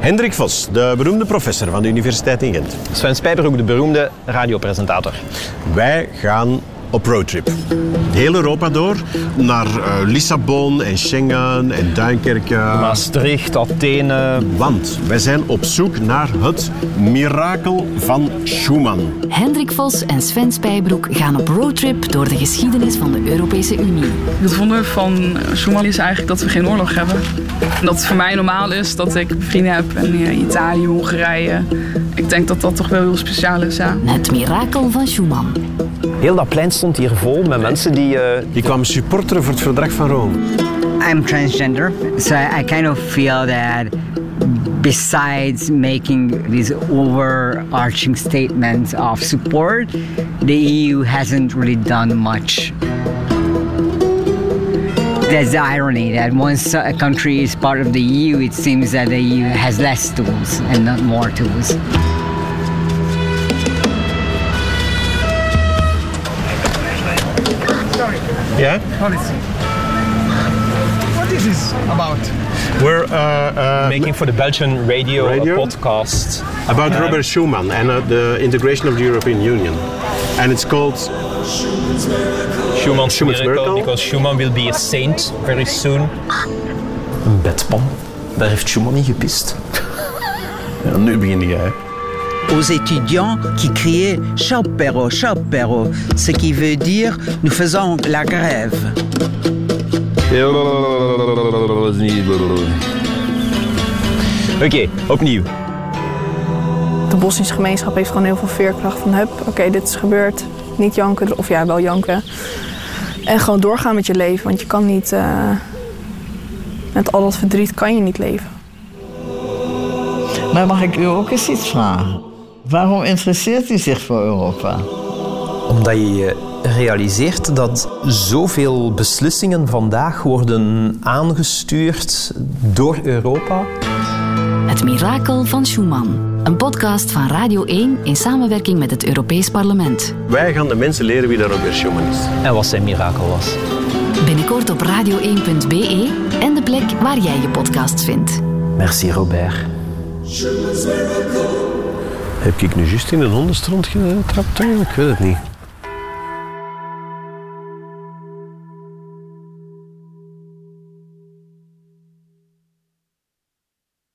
Hendrik Vos, de beroemde professor van de Universiteit in Gent. Sven Spijbroek, de beroemde radiopresentator. Wij gaan op roadtrip. Heel Europa door, naar uh, Lissabon en Schengen en Duinkerke. Maastricht, Athene. Want wij zijn op zoek naar het mirakel van Schumann. Hendrik Vos en Sven Spijbroek gaan op roadtrip door de geschiedenis van de Europese Unie. Het wonder van Schumann is eigenlijk dat we geen oorlog hebben. En dat het voor mij normaal is dat ik vrienden heb in Italië, Hongarije. Ik denk dat dat toch wel heel speciaal is, ja. Het mirakel van Schumann. Heel dat plein stond hier vol met mensen die... Uh, die kwamen supporteren voor het verdrag van Rome. I'm transgender, so I kind of feel that besides making these overarching statements of support, the EU hasn't really done much. There's the irony that once a country is part of the EU, it seems that the EU has less tools and not more tools. Yeah? Policy. What is this about? We're uh, uh, making for the Belgian radio, radio? podcast about uh, Robert Schuman and uh, the integration of the European Union. And it's called Schumann's, Schumann's miracle, miracle, because Schumann will be a saint very soon. Een bedpan. Daar heeft Schumann niet gepist. ja, nu begin jij. aux étudiants qui criaient Schaupero, Schaupero, ce qui veut dire nous faisons la grève. Oké, okay, opnieuw. De Bosnische gemeenschap heeft gewoon heel veel veerkracht van hup, oké, okay, dit is gebeurd. Niet janken, of ja, wel janken. En gewoon doorgaan met je leven, want je kan niet... Uh, met al dat verdriet kan je niet leven. Maar mag ik u ook eens iets vragen? Waarom interesseert u zich voor Europa? Omdat je je realiseert dat zoveel beslissingen vandaag worden aangestuurd door Europa. Het mirakel van Schumann. Een podcast van Radio 1 in samenwerking met het Europees Parlement. Wij gaan de mensen leren wie daar Robert Schumann is. En wat zijn mirakel was. Binnenkort op radio1.be en de plek waar jij je podcasts vindt. Merci Robert. Heb ik nu juist in een hondenstront getrapt? Ik weet het niet.